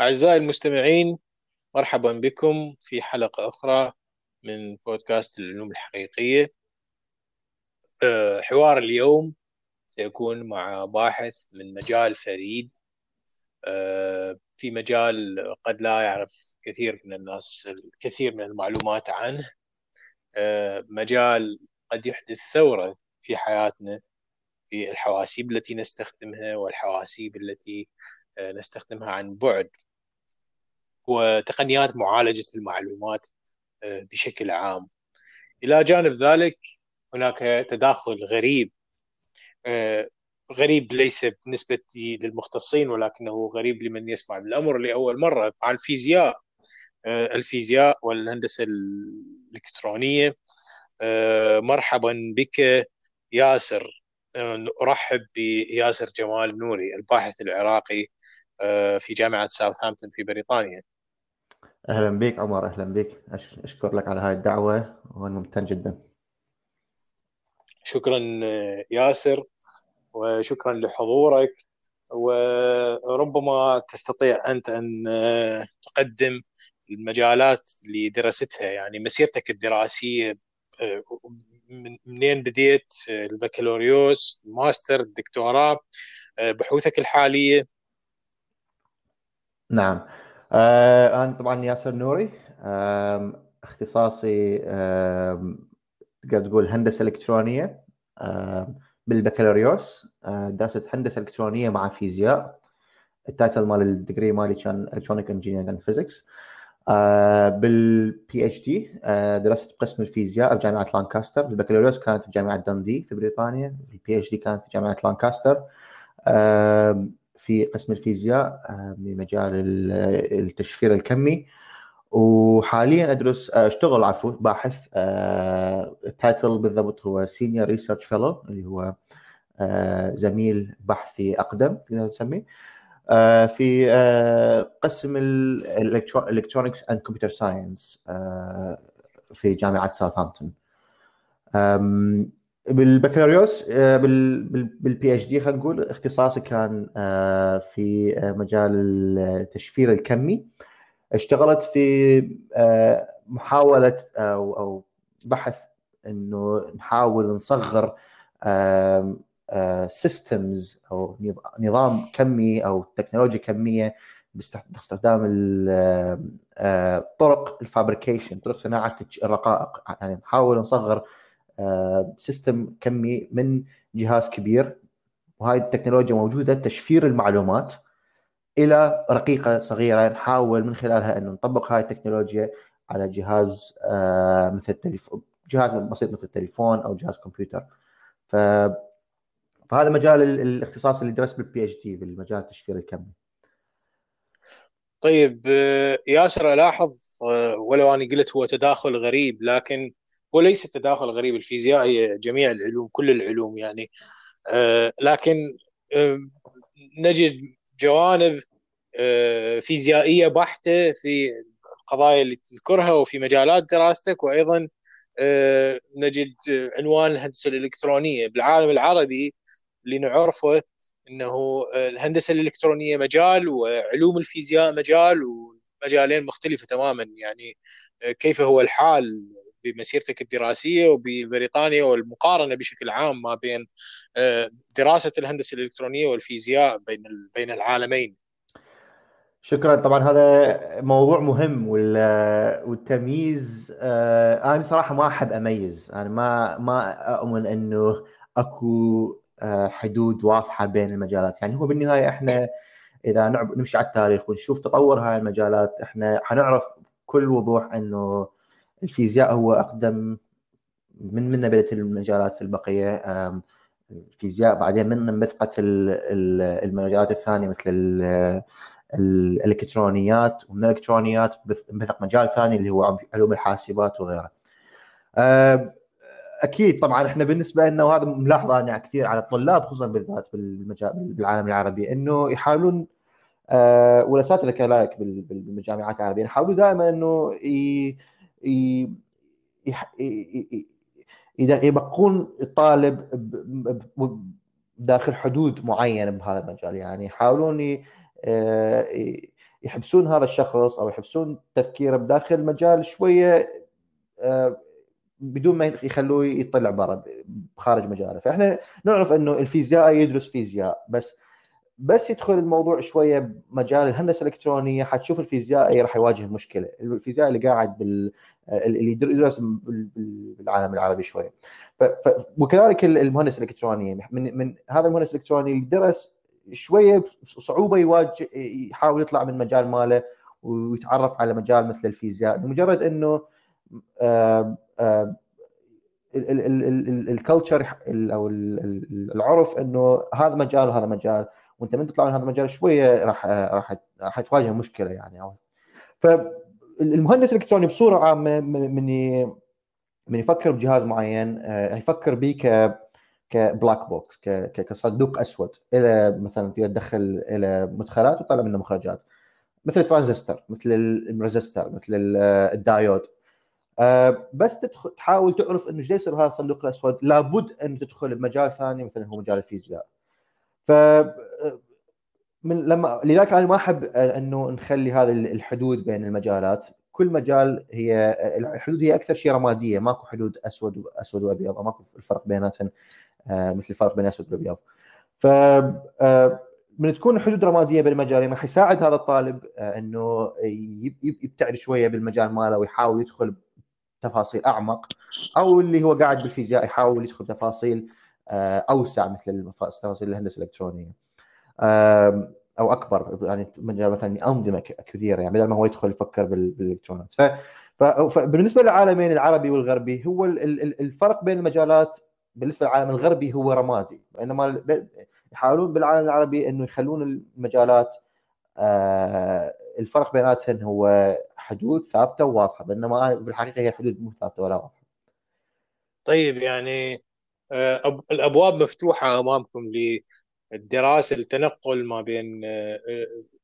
أعزائي المستمعين مرحبا بكم في حلقة أخرى من بودكاست العلوم الحقيقية. أه، حوار اليوم سيكون مع باحث من مجال فريد. أه، في مجال قد لا يعرف كثير من الناس الكثير من المعلومات عنه. أه، مجال قد يحدث ثورة في حياتنا في الحواسيب التي نستخدمها والحواسيب التي نستخدمها عن بعد. وتقنيات معالجة المعلومات آه، بشكل عام. إلى جانب ذلك هناك تداخل غريب آه، غريب ليس بالنسبة للمختصين ولكنه غريب لمن يسمع بالأمر لأول مرة. عن الفيزياء آه، الفيزياء والهندسة الإلكترونية مرحبا بك ياسر. أرحب بياسر جمال نوري الباحث العراقي في جامعة ساوثهامبتون في بريطانيا. أهلا بك عمر أهلا بك أشكر لك على هاي الدعوة وأنا ممتن جدا. شكرا ياسر وشكرا لحضورك. وربما تستطيع أنت أن تقدم المجالات اللي درستها يعني مسيرتك الدراسية من منين بديت؟ البكالوريوس الماستر الدكتوراه بحوثك الحالية. نعم. آه أنا طبعا ياسر نوري. اختصاصي تقدر تقول هندسة إلكترونية بالبكالوريوس. آه درست هندسة إلكترونية مع فيزياء. ال title مال ال degree مالي كان electronic engineering and physics بال PhD درست قسم الفيزياء بجامعه لانكاستر. البكالوريوس كانت في جامعة دندي في بريطانيا. ال PhD كانت في جامعة لانكاستر. في قسم الفيزياء بمجال التشفير الكمي. وحاليا أدرس أشتغل عفوا باحث ال title بالضبط هو senior research fellow اللي هو زميل بحثي أقدم نقدر نسميه في قسم ال electronics and computer science في جامعة ساوثهامبتون بالبكالوريوس آه، بال PhD خلينا نقول اختصاصي كان آه، في آه، مجال التشفير الكمي. اشتغلت في محاولة أو أو بحث إنه نحاول نصغر systems أو نظام كمي أو تكنولوجيا كمية باستخدام طرق ال fabrication طرق صناعة الرقائق. يعني نحاول نصغر system كمي من جهاز كبير. وهاي التكنولوجيا موجودة تشفير المعلومات إلى رقيقة صغيرة. نحاول من خلالها إنه نطبق هاي التكنولوجيا على جهاز آه، مثل التليفون جهاز بسيط مثل التليفون أو جهاز كمبيوتر. ف فهذا مجال الاختصاص اللي درست بال PhD بالمجال التشفير الكمي. طيب آه، ياسر ألاحظ آه، ولو أنا قلت هو تداخل غريب لكن وليس التداخل غريب الفيزياء هي جميع العلوم كل العلوم يعني. آه، لكن آه، نجد جوانب آه، فيزيائية بحتة في القضايا اللي تذكرها وفي مجالات دراستك وأيضا نجد عنوان الهندسة الإلكترونية. بالعالم العربي اللي نعرفه انه الهندسة الإلكترونية مجال وعلوم الفيزياء مجال ومجالين مختلفة تماما. يعني كيف هو الحال؟ بمسيرتك الدراسية وببريطانيا والمقارنة بشكل عام ما بين آه، دراسة الهندسة الإلكترونية والفيزياء بين بين العالمين. شكرا. طبعا هذا موضوع مهم والتمييز آه، أنا صراحة ما أحب أميز. أنا ما ما أؤمن إنه أكو آه، حدود واضحة بين المجالات. يعني هو بالنهاية إحنا إذا نمشي على التاريخ ونشوف تطور هاي المجالات إحنا حنعرف بكل وضوح إنه الفيزياء هو أقدم من من بدات المجالات البقية الفيزياء بعدين من مثقت المجالات الثانية مثل الإلكترونيات ومن الإلكترونيات مثق مجال ثاني اللي هو علوم الحاسبات وغيره. أكيد طبعا إحنا بالنسبة لنا وهذا ملاحظة أنا كثير على الطلاب خصوصا بالذات بالمجال بالعالم العربي إنه يحاولون أه والاساتذه كذلك بالجامعات العربية يحاولوا دائما إنه يبقون الطالب داخل حدود معينه بهذا المجال يعني يحاولون يحبسون هذا الشخص أو يحبسون تفكيره بداخل المجال شوية آه، بدون ما يخلوه يطلع برا خارج مجاله فاحنا نعرف انه الفيزيائي يدرس فيزياء بس بس يدخل الموضوع شوية بمجال الهندسة الإلكترونية حتشوف الفيزيائي راح يواجه مشكلة، الفيزيائي اللي قاعد بال اللي يدرس بالعالم العربي شوية. ف... ف... وكذلك المهندس الإلكتروني من من هذا المهندس الإلكتروني اللي درس شوية صعوبة يواجه يحاول يطلع من مجال ماله ويتعرف على مجال مثل الفيزياء لمجرد إنه الكلتشر أو العرف إنه هذا مجال وهذا مجال وانت من تطلع من هذا المجال شوية راح راح راح تواجه مشكلة يعني. أو فالمهندس الإلكتروني بصورة عامة من من يفكر بجهاز معين آه، يفكر به ك ك black box كصندوق أسود إلى مثلا تقدر تدخل إلى مدخلات وتطلع منه مخرجات. مثل الترانزستور مثل ال resistor مثل الدايود. آه، بس تحاول تعرف إنه إيش يصير بهذا الصندوق الأسود. لابد أن تدخل بمجال ثاني مثلا هو مجال الفيزياء. ف من لما لذلك أنا ما أحب إنه نخلي هذه الحدود بين المجالات. كل مجال هي الحدود هي أكثر شيء رمادية. ماكو حدود أسود أسود وأبيض ماكو الفرق بيناتهم آه، مثل الفرق بين أسود والابيض ف آه، من تكون حدود رمادية بين المجالين راح يساعد هذا الطالب آه، إنه يبتعد شوية بالمجال ماله ويحاول يدخل تفاصيل أعمق أو اللي هو قاعد بالفيزياء يحاول يدخل تفاصيل أوسع مثل تفاصيل الهندسه الالكترونيه أو أكبر يعني مجال مثلا أنظمة كثيرة يعني بدل ما هو يدخل يفكر بالإلكترونات. فبالنسبه للعالمين العربي والغربي هو الفرق بين المجالات بالنسبة للعالم الغربي هو رمادي. بينما يحاولون بالعالم العربي إنه يخلون المجالات آه، الفرق بيناتهم هو حدود ثابتة وواضحة بينما بالحقيقة هي الحدود مو ثابتة ولا واضحة. طيب يعني آه، الأبواب مفتوحة أمامكم للدراسة التنقل ما بين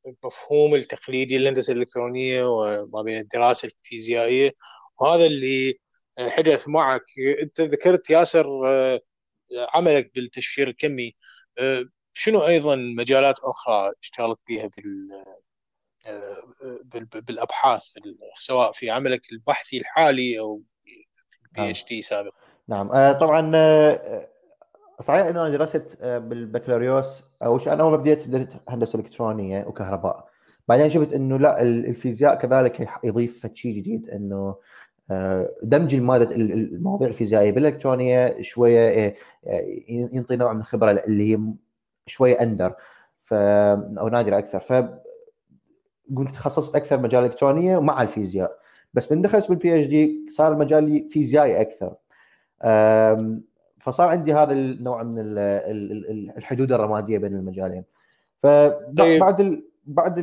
المفهوم آه، التقليدي للهندسه الإلكترونية وما بين الدراسة الفيزيائية. وهذا اللي حدث معك. أنت ذكرت ياسر عملك بالتشفير الكمي. شنو أيضا مجالات أخرى اشتغلت بها بال بالأبحاث سواء في عملك البحثي الحالي أو PhD سابقا؟ نعم. آه، طبعا آه، صحيح إنه أنا درست آه، بالبكالوريوس شيء أنا أول ما بديت بديت هندسة إلكترونية وكهرباء. بعدين شفت إنه لا الفيزياء كذلك يضيف شيء جديد إنه دمج الماده المواضيع الفيزيائية بالإلكترونية شوية ينطي نوع من الخبرة اللي هي شوية أندر ف أو نادرة أكثر. ف قلت تخصصت أكثر مجال إلكترونية مع الفيزياء. بس من دخلت بال PhD صار مجالي فيزيائي أكثر. فصار عندي هذا النوع من الحدود الرمادية بين المجالين. فبعد طيب. ال بعد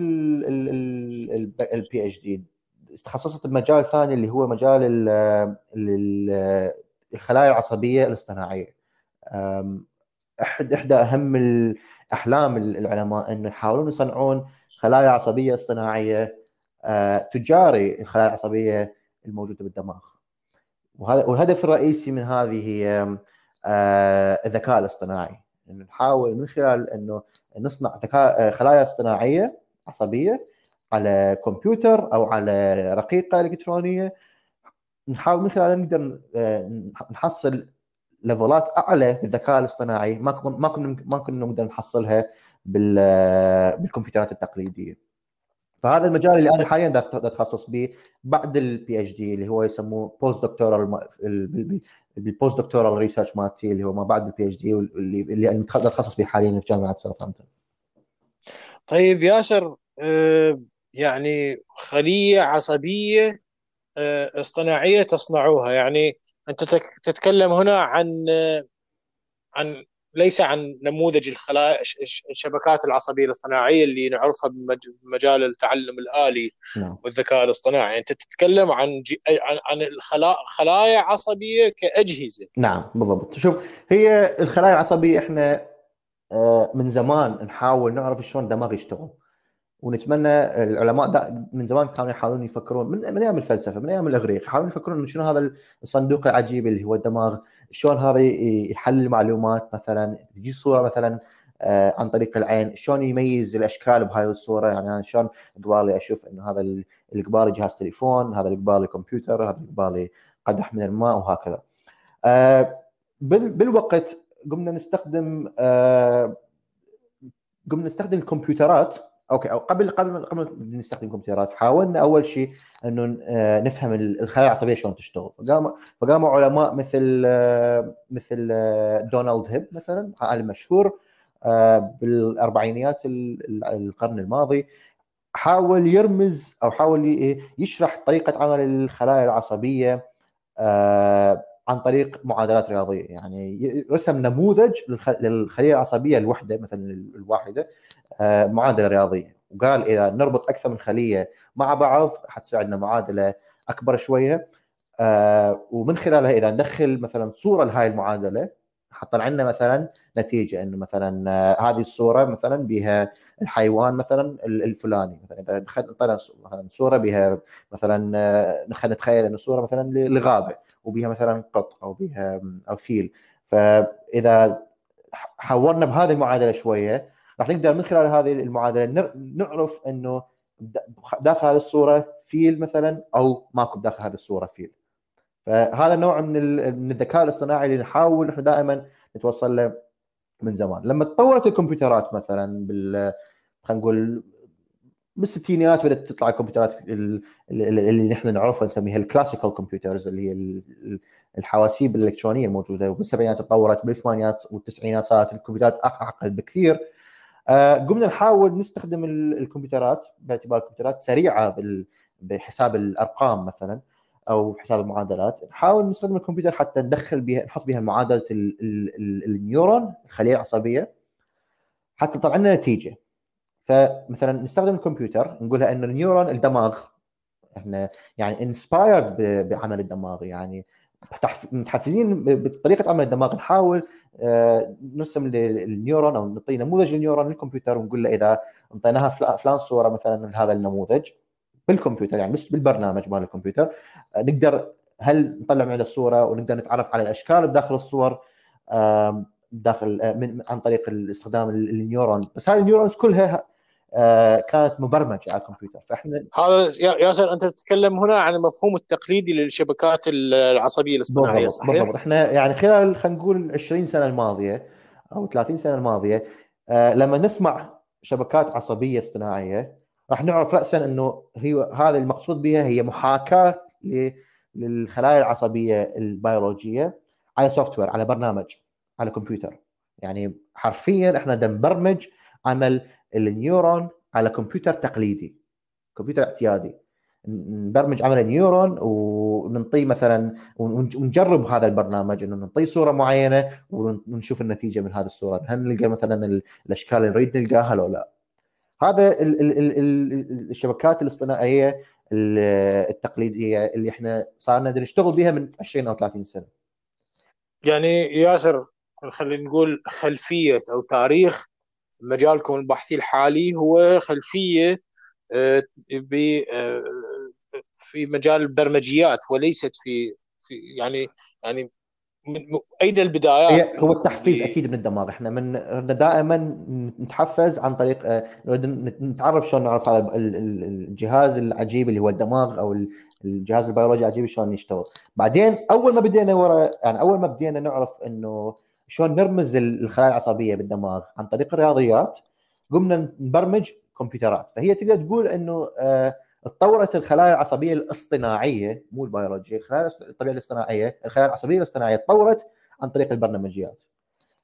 ال PhD تخصصت بمجال ثاني اللي هو مجال الخلايا العصبية الاصطناعية. إحد إحدى أهم الأحلام العلماء إنه يحاولون يصنعون خلايا عصبية اصطناعية آه، تجاري الخلايا العصبية الموجودة بالدماغ. وهذا والهدف الرئيسي من هذه آه، الذكاء الاصطناعي. إنه نحاول من خلال إنه نصنع ذكاء آه، خلايا اصطناعية عصبية على كمبيوتر أو على رقيقة إلكترونية نحاول من خلالها نقدر نحصل ليفلات أعلى بالذكاء الاصطناعي ما ما كنا ما كنا نقدر نحصلها بالكمبيوترات التقليدية. فهذا المجال اللي أنا حاليا اتخصص به بعد ال PhD اللي هو يسموه postdoctoral ال postdoctoral research مالتي اللي هو ما بعد ال PhD اللي اللي اتخصص به حاليا في جامعة ساوثهامبتون. طيب ياسر آه، يعني خلية عصبية آه، اصطناعية تصنعوها يعني أنت تتكلم هنا عن آه، عن ليس عن نموذج الخلايا الشبكات العصبية الاصطناعية اللي نعرفها بمجال التعلم الآلي نعم. والذكاء الاصطناعي. أنت تتكلم عن جي... عن الخلايا عصبية كأجهزة. نعم بالضبط. شوف هي الخلايا العصبية إحنا آه، من زمان نحاول نعرف شلون الدماغ يشتغل. ونتمنى العلماء من زمان كانوا يحاولون يفكرون من, من أيام الفلسفة من أيام الإغريق يحاولون يفكرون شنو هذا الصندوق العجيب اللي هو الدماغ شلون هذا يحلل معلومات مثلا تجي صورة مثلا آه، عن طريق العين شلون يميز الأشكال بهاي الصورة؟ يعني أنا شلون قبالي أشوف إنه هذا اللي قبالي جهاز تليفون هذا اللي قبالي كمبيوتر هذا اللي قبالي قدح من الماء وهكذا. آه، بالوقت قمنا نستخدم آه، قمنا نستخدم الكمبيوترات أوكي أو قبل قبل قبل نستخدم كمبيوترات حاولنا أول شيء إنه آه، نفهم الخلايا العصبية شلون تشتغل. فقام فقاموا علماء مثل آه، مثل آه، دونالد هيب مثلا عالم مشهور بالأربعينيات القرن الماضي حاول يرمز أو حاول يشرح طريقة عمل الخلايا العصبية عن طريق معادلات رياضية. يعني رسم نموذج للخلية العصبية الوحدة مثلا الواحدة آه، معادلة رياضية. وقال إذا نربط أكثر من خلية مع بعض حتساعدنا معادلة أكبر شوية. آه، ومن خلالها إذا ندخل مثلا صورة لهاي المعادلة حطلع لنا مثلا نتيجة إنه مثلا آه، هذه الصورة مثلا بها الحيوان مثلا الفلاني. مثلا إذا دخلنا مثلا صورة بها مثلا خلينا نتخيل إنه صورة مثلا لغابة. وبها مثلا قط أو بها أو فيل. فإذا حورنا بهذه المعادلة شوية راح نقدر من خلال هذه المعادلة نعرف إنه داخل هذه الصورة فيل مثلا أو ماكو داخل هذه الصورة فيل. فهذا نوع من الذكاء الاصطناعي اللي نحاول نحن دائما نتوصل له من زمان. لما تطورت الكمبيوترات مثلا بال خلينا نقول بالستينيات بدأت تطلع الكمبيوترات اللي نحن نعرفها نسميها ال classical computers اللي هي الحواسيب الإلكترونية الموجودة. وبالسبعينات تطورت بالثمانينات والتسعينات صارت الكمبيوترات أعقد بكثير. آه، قمنا نحاول نستخدم الكمبيوترات باعتبار الكمبيوترات سريعة بحساب الأرقام مثلا أو حساب المعادلات. نحاول نستخدم الكمبيوتر حتى ندخل بها نحط بها معادلة النيورون الخلية العصبية حتى تطلع لنا نتيجة. فمثلا نستخدم الكمبيوتر نقولها انه النيورون الدماغ إحنا يعني inspired بعمل الدماغ يعني متحفزين بطريقة عمل الدماغ نحاول آه، نرسم ال neuron أو نعطي نموذج لل neuron للكمبيوتر ونقول له إذا انطيناها فلان صورة مثلا من هذا النموذج بالكمبيوتر يعني بس بالبرنامج مال الكمبيوتر. آه، نقدر هل نطلع من الصورة ونقدر نتعرف على الأشكال بداخل الصور داخل آه، من عن طريق استخدام ال neuron بس هاي ال neurons كلها كانت مبرمجة على الكمبيوتر. فإحنا هذا ياسر أنت تتكلم هنا عن المفهوم التقليدي للشبكات العصبية الاصطناعية بالضبط صحيح؟ بالضبط. إحنا يعني خلال خلينا نقول 20 سنة الماضية أو 30 سنة الماضية آه، لما نسمع شبكات عصبية اصطناعية راح نعرف راسا إنه هي هذا المقصود بها هي محاكاة للخلايا العصبية البيولوجية على software على برنامج على كمبيوتر. يعني حرفيا إحنا نبرمج عمل النيورون على كمبيوتر تقليدي كمبيوتر اعتيادي. نبرمج عمل نيورون وننطيه مثلا ونجرب هذا البرنامج إنه نعطيه صورة معينة ونشوف النتيجة من هذه الصورة. هل نلقى مثلا الأشكال اللي نريد نلقاها لو لا؟ هذا الشبكات الاصطناعية التقليدية اللي إحنا صارنا نشتغل بها من 20 أو 30 سنة. يعني ياسر خلينا نقول خلفية أو تاريخ مجالكم البحثي الحالي هو خلفية آه، آه، في مجال البرمجيات وليست في في يعني يعني أين البدايات؟ هو التحفيز أكيد من الدماغ إحنا من دائما نتحفز عن طريق آه، نتعرف شلون نعرف هذا الجهاز العجيب اللي هو الدماغ أو الجهاز البيولوجي العجيب شلون يشتغل. بعدين أول ما بدينا ورا يعني أول ما بدينا نعرف إنه شلون نرمز الخلايا العصبية بالدماغ عن طريق الرياضيات قمنا نبرمج كمبيوترات. فهي تقدر تقول إنه آه، تطورت الخلايا العصبية الاصطناعية مو البيولوجية الخلايا الطبيعيه الاصطناعية الخلايا العصبية الاصطناعية تطورت عن طريق البرنامجيات.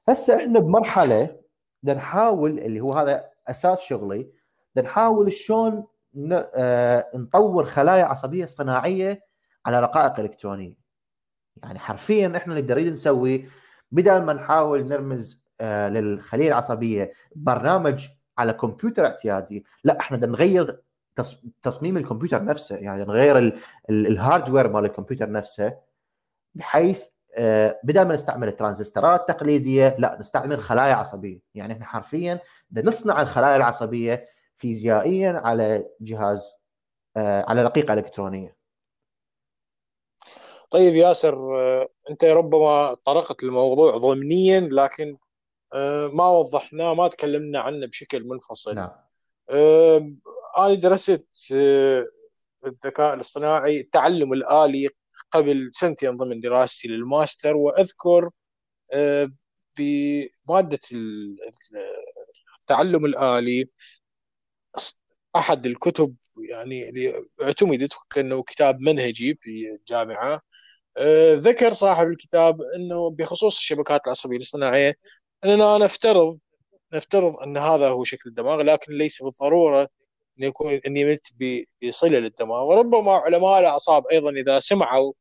هسه إحنا بمرحلة نحاول اللي هو هذا أساس شغلي نحاول شلون آه، نطور خلايا عصبية اصطناعية على رقائق إلكترونية. يعني حرفيا إحنا اللي نريد نسوي بدل ما نحاول نرمز آه، للخلية العصبية برنامج على كمبيوتر اعتيادي لا إحنا بدنا نغير تصميم الكمبيوتر نفسه. يعني نغير ال hardware مال الكمبيوتر نفسه بحيث آه، بدل ما نستعمل الترانزستورات التقليدية لا نستعمل خلايا عصبية. يعني إحنا حرفيا بدنا نصنع الخلايا العصبية فيزيائيا على جهاز آه، على رقيقة إلكترونية. طيب ياسر أنت ربما طرقت الموضوع ضمنيا لكن ما وضحناه ما تكلمنا عنه بشكل منفصل. نعم. أنا درست الذكاء الاصطناعي التعلم الآلي قبل سنتين ضمن دراستي للماستر وأذكر بمادة التعلم الآلي أحد الكتب يعني اللي اعتمدت كأنه كتاب منهجي في الجامعة. ذكر صاحب الكتاب أنه بخصوص الشبكات العصبية الاصطناعية أننا نفترض نفترض أن هذا هو شكل الدماغ لكن ليس بالضرورة أن يكون أن يمت بصلة للدماغ. وربما علماء الأعصاب أيضا إذا سمعوا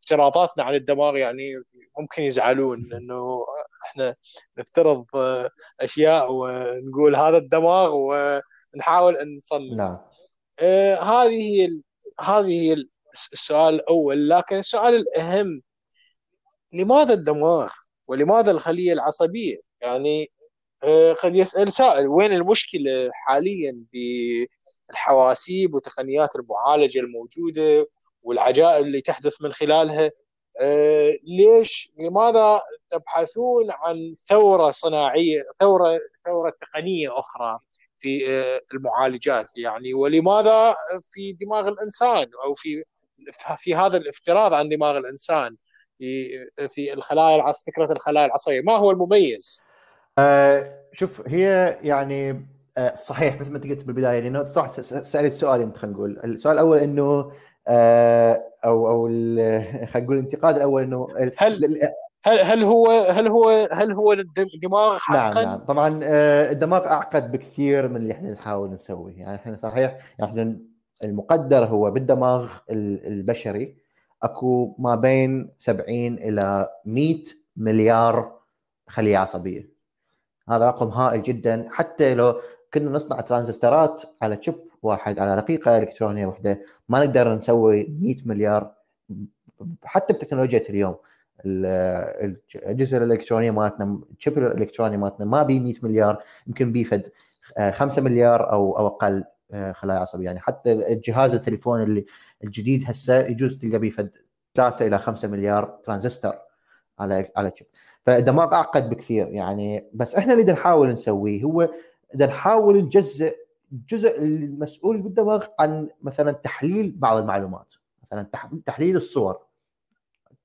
افتراضاتنا عن الدماغ يعني ممكن يزعلون إنه إحنا نفترض أشياء ونقول هذا الدماغ ونحاول أن نصنع نعم. آه هذه هي هذه هي السؤال الأول لكن السؤال الأهم لماذا الدماغ ولماذا الخلية العصبية؟ يعني آه قد يسال سائل وين المشكلة حاليا بالحواسيب وتقنيات المعالجة الموجودة والعجائب اللي تحدث من خلالها؟ آه، ليش لماذا تبحثون عن ثورة صناعية ثورة ثورة تقنية أخرى في آه، المعالجات؟ يعني ولماذا في دماغ الإنسان أو في في هذا الافتراض عن دماغ الإنسان في في الخلايا العص فكرة الخلايا العصبية ما هو المميز؟ آه شوف هي يعني آه صحيح مثل ما انت قلت بالبداية لأنه صح سألت سؤالين خلينا نقول السؤال الأول إنه آه، أو أو خلينا نقول الانتقاد الأول إنه هل هل هل هو هل هو هل هو الدماغ حقا؟ نعم نعم طبعا آه، الدماغ أعقد بكثير من اللي إحنا نحاول نسويه يعني إحنا صحيح يعني المقدر هو بالدماغ البشري أكو ما بين 70 إلى 100 مليار خلية عصبية. هذا رقم هائل جدا. حتى لو كنا نصنع ترانزستورات على chip واحد على رقيقة إلكترونية واحدة ما نقدر نسوي 100 مليار حتى بتكنولوجيا اليوم. الأجهزة الالكترونيه مالتنا ال chip الإلكتروني مالتنا ما بي 100 مليار يمكن بي فد 5 آه، مليار أو أو أقل. خلايا عصبية. يعني حتى الجهاز التليفون اللي الجديد هسه يجوز تلقى بيه فد 3 إلى 5 مليار ترانزستور على على chip فالدماغ أعقد بكثير يعني بس إحنا اللي نحاول نسويه هو نحاول نجزء الجزء المسؤول بالدماغ عن مثلا تحليل بعض المعلومات. مثلا تحليل الصور.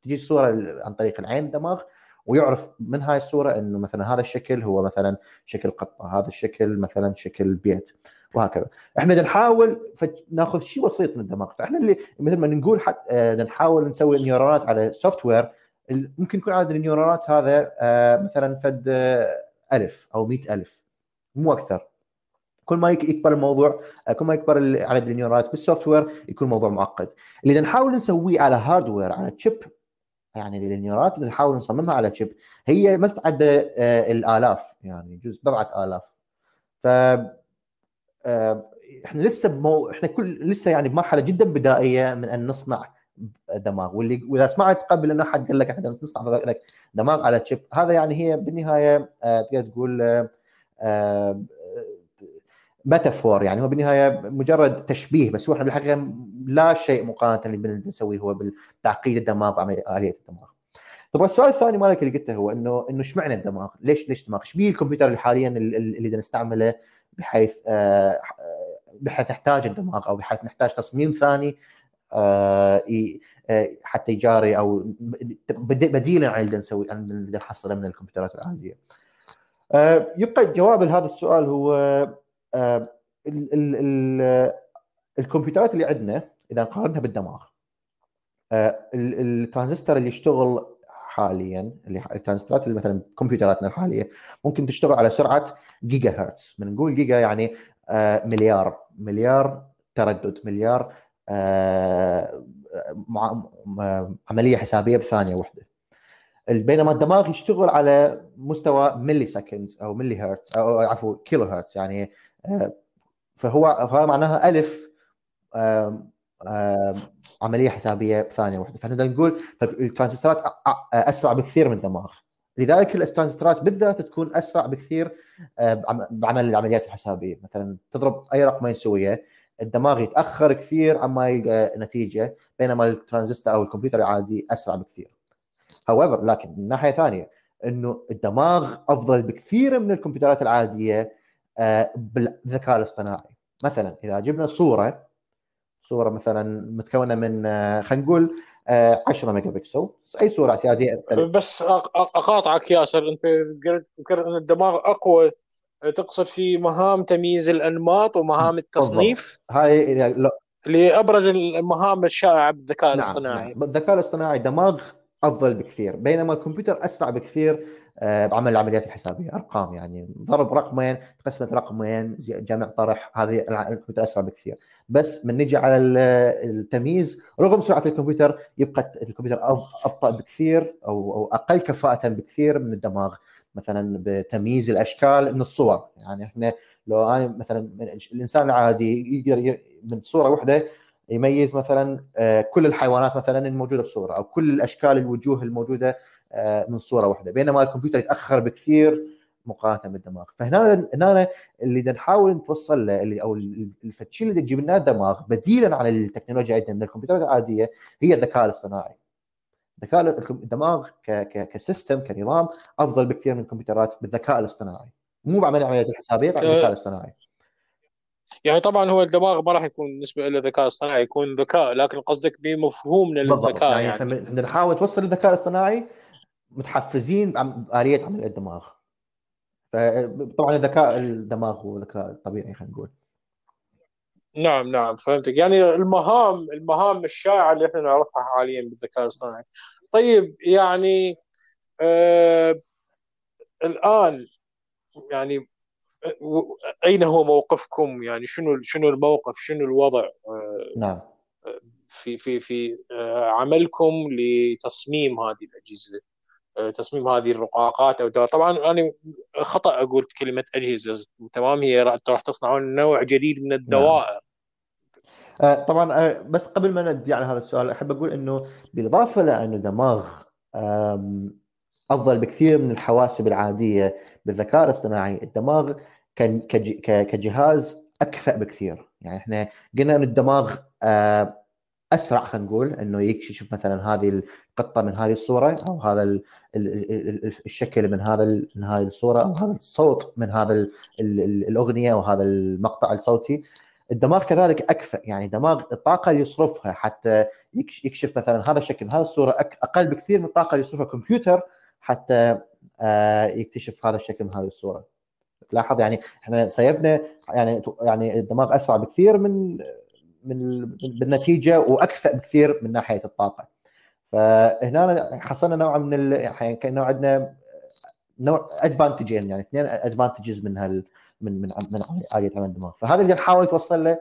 تجي الصورة عن طريق العين الدماغ ويعرف من هاي الصورة إنه مثلا هذا الشكل هو مثلا شكل قطة هذا الشكل مثلا شكل بيت. وهكذا. إحنا نحاول ناخذ شيء بسيط من الدماغ. فإحنا اللي مثل ما نقول حتى آه، نحاول نسوي neuronات على software ممكن يكون عدد ال neuronات هذا آه، مثلا فد آه، ألف أو مئة ألف. مو أكثر. كل ما يكبر الموضوع كل ما يكبر عدد ال neuronات بال software يكون الموضوع معقد. اللي نحاول نسويه على hardware على chip يعني ال neuronات اللي نحاول نصممها على chip هي ما تتعدى الآلاف يعني جزء بضعة آلاف. ف إحنا لسه بمو... إحنا كل لسه يعني بمرحلة جدا بدائية من أن نصنع دماغ واللي وإذا سمعت قبل إنه احد قال لك إحنا نصنع دماغ على تشيب هذا يعني هي بالنهاية تقدر تقول ميتافور يعني هو بالنهاية مجرد تشبيه بس هو إحنا بالحقيقة لا شيء مقارنة اللي نسويه هو بالتعقيد الدماغ واليه الدماغ. طب السؤال الثاني مالك اللي قلته هو انه إنه إيش معنى الدماغ؟ ليش ليش الدماغ؟ إيش الكمبيوتر اللي حاليا اللي نستعمله بحيث آه بحيث نحتاج الدماغ أو بحيث نحتاج تصميم ثاني آه, آه، حتى يجاري أو بديلا عن اللي نسوي اللي نحصله من الكمبيوترات العادية. آه يبقى جواب لهذا السؤال هو آه، الكمبيوترات اللي عندنا إذا نقارنها بالدماغ آه، الترانزستور اللي يشتغل حاليا اللي الترانزستورات اللي مثلا كمبيوتراتنا الحالية ممكن تشتغل على سرعة جيجا هرتز من نقول جيجا يعني آه، مليار. مليار تردد. مليار عملية حسابية بثانية واحدة. بينما الدماغ يشتغل على مستوى milliseconds أو ملي هرتز أو عفوا كيلو هرتز يعني فهو فهو معناها ألف عملية حسابية ثانية واحدة. فإحنا نقول الترانزستورات أسرع بكثير من الدماغ. لذلك الترانزستورات بالذات تكون أسرع بكثير بعمل العمليات الحسابية. مثلا تضرب أي رقمين سويه الدماغ يتأخر كثير عما يلقى نتيجة بينما الترانزستور أو الكمبيوتر العادي أسرع بكثير. however لكن من ناحية ثانية إنه الدماغ أفضل بكثير من الكمبيوترات العادية آه، بالذكاء الاصطناعي. مثلا إذا جبنا صورة صورة مثلا متكونة من آه، خلينا نقول 10 ميجا بكسل أي صورة اعتياديه بس أقاطعك ياسر أنت قلت أن الدماغ أقوى تقصد في مهام تمييز الأنماط ومهام التصنيف؟ هاي لأبرز المهام الشائعة بالذكاء نعم الاصطناعي. نعم. بالذكاء الاصطناعي دماغ أفضل بكثير بينما الكمبيوتر أسرع بكثير آه، بعمل العمليات الحسابية أرقام يعني ضرب رقمين قسمة رقمين جمع طرح هذه الكمبيوتر أسرع بكثير. بس من نجي على التمييز رغم سرعة الكمبيوتر يبقى الكمبيوتر أبطأ بكثير أو أو أقل كفاءة بكثير من الدماغ. مثلا بتمييز الأشكال من الصور. يعني إحنا لو أنا مثلا الإنسان العادي يقدر من صورة واحدة يميز مثلا آه، كل الحيوانات مثلا الموجودة بصورة أو كل الأشكال الوجوه الموجودة آه، من صورة واحدة. بينما الكمبيوتر يتأخر بكثير مقارنة بالدماغ. فهنا هنا اللي نحاول نتوصل له اللي أو الشيء اللي تجيب لنا الدماغ بديلا عن التكنولوجيا عندنا من الكمبيوترات العادية هي الذكاء الاصطناعي. ذكاء الدماغ كسيستم كنظام أفضل بكثير من الكمبيوترات بالذكاء الاصطناعي. مو بعمل العمليات الحسابيه بعد الذكاء الاصطناعي. يعني طبعا هو الدماغ ما راح يكون بالنسبة له ذكاء اصطناعي يكون ذكاء لكن قصدك بمفهومنا للذكاء يعني, يعني. إحنا نحاول توصل للذكاء الاصطناعي متحفزين بآلية عمل الدماغ. فطبعا الذكاء الدماغ هو ذكاء طبيعي خلينا نقول. نعم نعم فهمتك. يعني المهام المهام الشائعة اللي إحنا نعرفها حاليا بالذكاء الاصطناعي. طيب يعني آه الآن يعني أين هو موقفكم؟ يعني شنو شنو الموقف؟ شنو الوضع؟ آه نعم. في في في آه عملكم لتصميم هذه الأجهزة؟ تصميم هذه الرقاقات أو طبعا أنا خطأ أقول كلمة أجهزة. تمام هي راح تصنعون نوع جديد من الدوائر نعم. آه، طبعا آه، بس قبل ما ندي على هذا السؤال أحب أقول إنه بالإضافة لأنه الدماغ أفضل بكثير من الحواسب العادية بالذكاء الاصطناعي الدماغ كجهاز اكفأ بكثير. يعني إحنا قلنا ان الدماغ آه، أسرع خلينا نقول إنه يكشف مثلا هذه القطة من هذه الصورة أو هذا الشكل من هذا من هذه الصورة أو هذا الصوت من هذا الأغنية أو هذا المقطع الصوتي. الدماغ كذلك أكفأ يعني دماغ الطاقه اللي يصرفها حتى يكشف مثلا هذا الشكل هذه الصورة أقل بكثير من الطاقه اللي يصرفها الكمبيوتر حتى آه، يكتشف هذا الشكل من هذه الصورة. لاحظ يعني إحنا سيبنا يعني يعني الدماغ أسرع بكثير من من بالنتيجة واكفأ بكثير من ناحية الطاقة فهنا حصلنا نوع من ال... يعني كأنه عندنا نوع ادفانتجين يعني اثنين ادفانتجز من هال من من من عالية عمل الدماغ فهذا اللي نحاول نتوصل له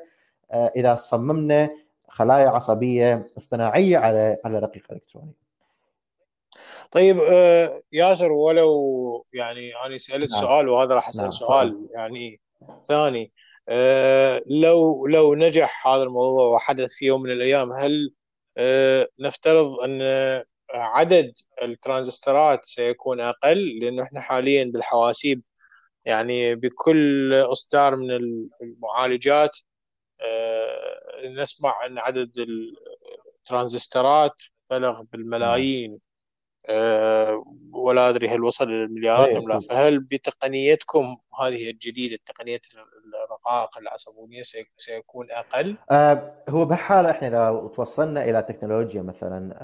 آه، إذا صممنا خلايا عصبية اصطناعية على على رقيق إلكتروني. طيب آه، ياسر ولو يعني أنا سألت نعم. سؤال وهذا راح أسأل نعم. سؤال يعني ثاني لو لو نجح هذا الموضوع وحدث في يوم من الأيام هل نفترض أن عدد الترانزستورات سيكون أقل؟ لأنه إحنا حاليا بالحواسيب يعني بكل إصدار من المعالجات آه، نسمع ان عدد الترانزستورات بلغ بالملايين آه، ولا أدري هل وصل للمليارات أم لا. فهل بتقنيتكم هذه الجديدة تقنية الرقائق العصبونيه سيكون أقل؟ آه هو بحال إحنا إذا توصلنا إلى تكنولوجيا مثلا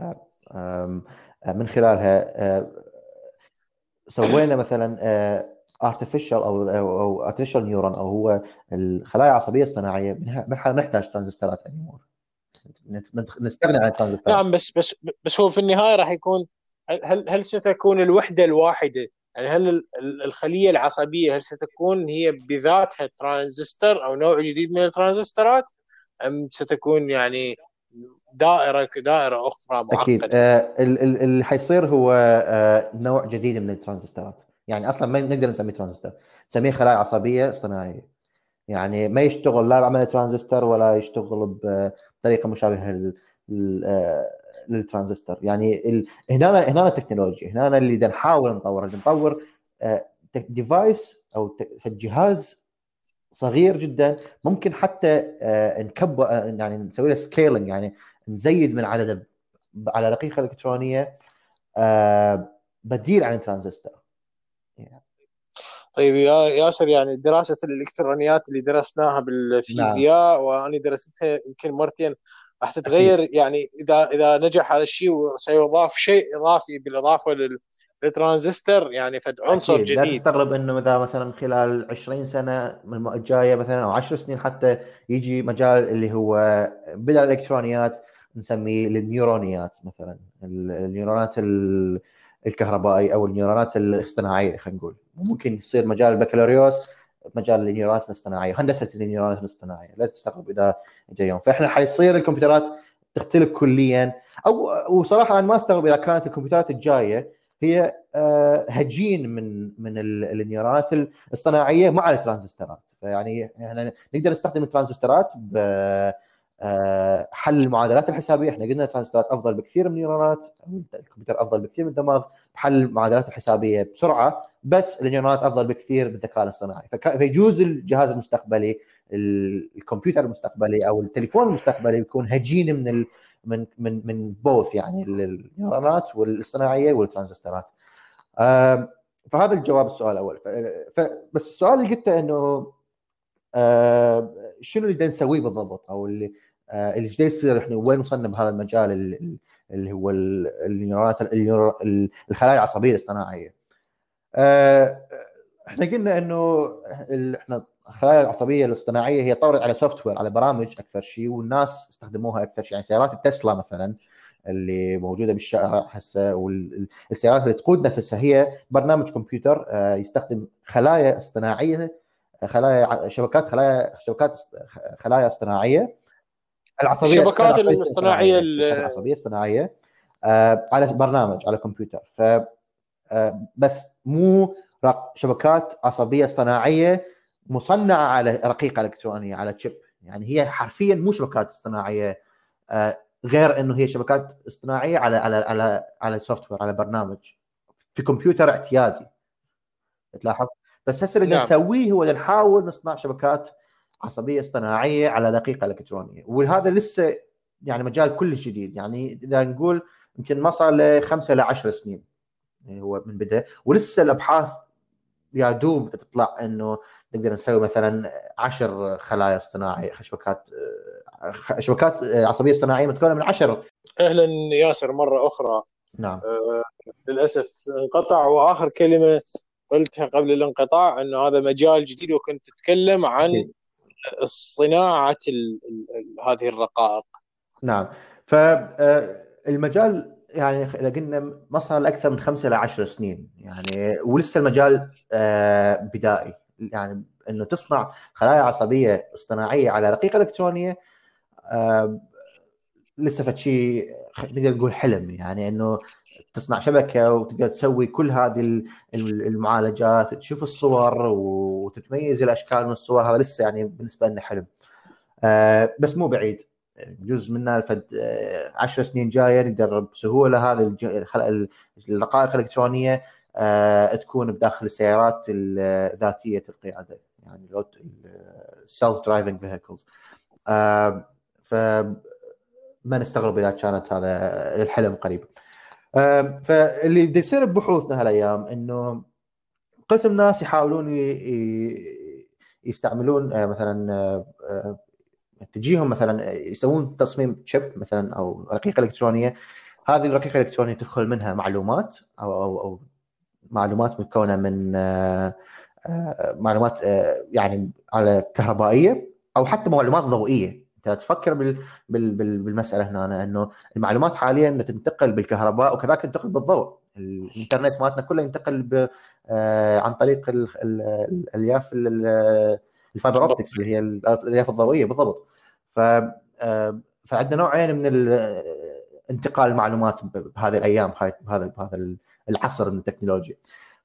آه من خلالها آه سوينا مثلا artificial أو أو artificial neuron أو هو الخلايا العصبية الصناعية بالحال نحتاج ترانزستورات anymore نستغني عن الترانزستورات نعم بس بس بس هو في النهاية راح يكون هل هل ستكون الوحدة الواحدة يعني هل الخلية العصبية هل ستكون هي بذاتها ترانزستور أو نوع جديد من الترانزستورات أم ستكون يعني دائرة دائرة أخرى معقدة؟ أكيد آه اللي حيصير هو آه نوع جديد من الترانزستورات يعني أصلا ما نقدر نسميه ترانزستور نسميه خلايا عصبية اصطناعية. يعني ما يشتغل لا بعمل ترانزستور ولا يشتغل بطريقة مشابهة آه، للترانزستور. يعني ال... هنا هنا التكنولوجيا هنا اللي نحاول نطور نطور device آه، أو جهاز صغير جدا ممكن حتى آه، نكبر يعني نسوي له scaling يعني نزيد من عدده على رقيقة إلكترونية بديل عن الترانزستور. طيب يا ياسر يعني دراسة الإلكترونيات اللي درسناها بالفيزياء نعم. وأنا درستها يمكن مرتين راح تتغير. يعني إذا إذا نجح هذا الشيء وسيضاف شيء إضافي بالإضافة للترانزستور يعني فد عنصر. جديد لا تستغرب إنه إذا مثلا خلال 20 سنة من الجايه مثلا أو 10 سنين حتى يجي مجال اللي هو بلا الالكترونيات نسميه النيورونيات مثلا النيورونات الكهربائي أو النيورونات الاصطناعية خلينا نقول ممكن يصير مجال البكالوريوس مجال النيورونات الاصطناعية هندسه النيورونات الاصطناعية. لا تستغرب إذا جاي يوم. فإحنا حيصير الكمبيوترات تختلف كليا. أو وصراحة أنا ما أستغرب إذا كانت الكمبيوترات الجاية هي آه، هجين من من النيورونات الاصطناعية مع الترانزستورات. فيعني إحنا نقدر نستخدم الترانزستورات آه، حل المعادلات الحسابية. إحنا قلنا الترانزستورات أفضل بكثير من النيورونات الكمبيوتر أفضل بكثير من الدماغ. بحل المعادلات الحسابية بسرعة. بس النيورونات أفضل بكثير بالذكاء الاصطناعي. فيجوز الجهاز المستقبلي الكمبيوتر المستقبلي أو التليفون المستقبلي يكون هجين من ال من من من بوث يعني النيورونات والاصطناعية والترانزستورات. فهذا الجواب السؤال الأول. بس السؤال اللي قلته إنه شنو اللي نسويه بالضبط؟ أو اللي آه، اللي إيش يصير؟ إحنا وين وصلنا بهذا المجال اللي هو النيورونات الخلايا العصبية الاصطناعية؟ إحنا قلنا إنه إحنا الخلايا العصبية الاصطناعية هي طورت على software على برامج أكثر شيء والناس استخدموها أكثر شيء. يعني سيارات التسلا مثلا اللي موجودة بالشارع هسه والسيارات اللي تقود نفسها هي برنامج كمبيوتر آه، يستخدم خلايا اصطناعية خلايا شبكات خلايا شبكات خلايا اصطناعية. العصبية الشبكات الاصطناعية العصبية الاصطناعيه آه، على برنامج على كمبيوتر. ف آه، بس مو شبكات عصبية اصطناعيه مصنعة على رقيقة إلكترونية على chip يعني هي حرفيا مو شبكات اصطناعيه آه، غير إنه هي شبكات اصطناعية على على على على software على برنامج. في كمبيوتر اعتيادي. تلاحظ؟ بس هسه اللي نعم. نسويه هو نحاول نصنع شبكات عصبية اصطناعيه على رقيقة إلكترونية. وهذا لسه يعني مجال كلش جديد. يعني إذا نقول يمكن ما صار له خمسه ل 10 سنين. هو من بدا ولسه الأبحاث يا دوب تطلع إنه نقدر نسوي مثلا 10 خلايا اصطناعيه شبكات شبكات عصبية اصطناعية متكونة من 10 أهلا ياسر مرة أخرى. نعم. آه للأسف انقطع وآخر كلمة قلتها قبل الانقطاع إنه هذا مجال جديد وكنت تتكلم عن صناعة هذه الرقائق. نعم. فالمجال آه، يعني إذا قلنا صار له من خمسة إلى عشر سنين يعني ولسه المجال آه، بدائي. يعني إنه تصنع خلايا عصبية اصطناعية على رقيقة إلكترونية آه، لسه فد شيء نقدر نقول حلم. يعني إنه تصنع شبكة وتقدر تسوي كل هذه المعالجات تشوف الصور وتتميز الأشكال من الصور. هذا لسه يعني بالنسبة لنا حلم. آه، بس مو بعيد. جزء منها فد 10 سنين جاية نقدر بسهولة هذه الرقائق الإلكترونية آه، تكون بداخل السيارات ذاتية القيادة يعني ال self-driving vehicles ف ما نستغرب إذا كانت هذا الحلم قريب. فاللي بده يصير ببحوثنا هالايام إنه قسم ناس يحاولون يستعملون آه، مثلا آه، آه، تجيهم مثلا يسوون تصميم شيب مثلا أو رقيقة إلكترونية. هذه الرقيقة الإلكترونية تدخل منها معلومات أو أو, أو معلومات مكونه من معلومات يعني على كهربائية أو حتى معلومات ضوئية. أنت تفكر بال... بال... بال... بالمسألة هنا إنه المعلومات حاليا تنتقل بالكهرباء وكذلك تنتقل بالضوء. الإنترنت مالتنا كله ينتقل ب... آه عن طريق ال... ال... الألياف الفايبر أوبتكس اللي هي الألياف الضوئية بالضبط. ف آه فعندنا نوعين من انتقال المعلومات بهذه الأيام بهذا بهذا العصر من التكنولوجيا.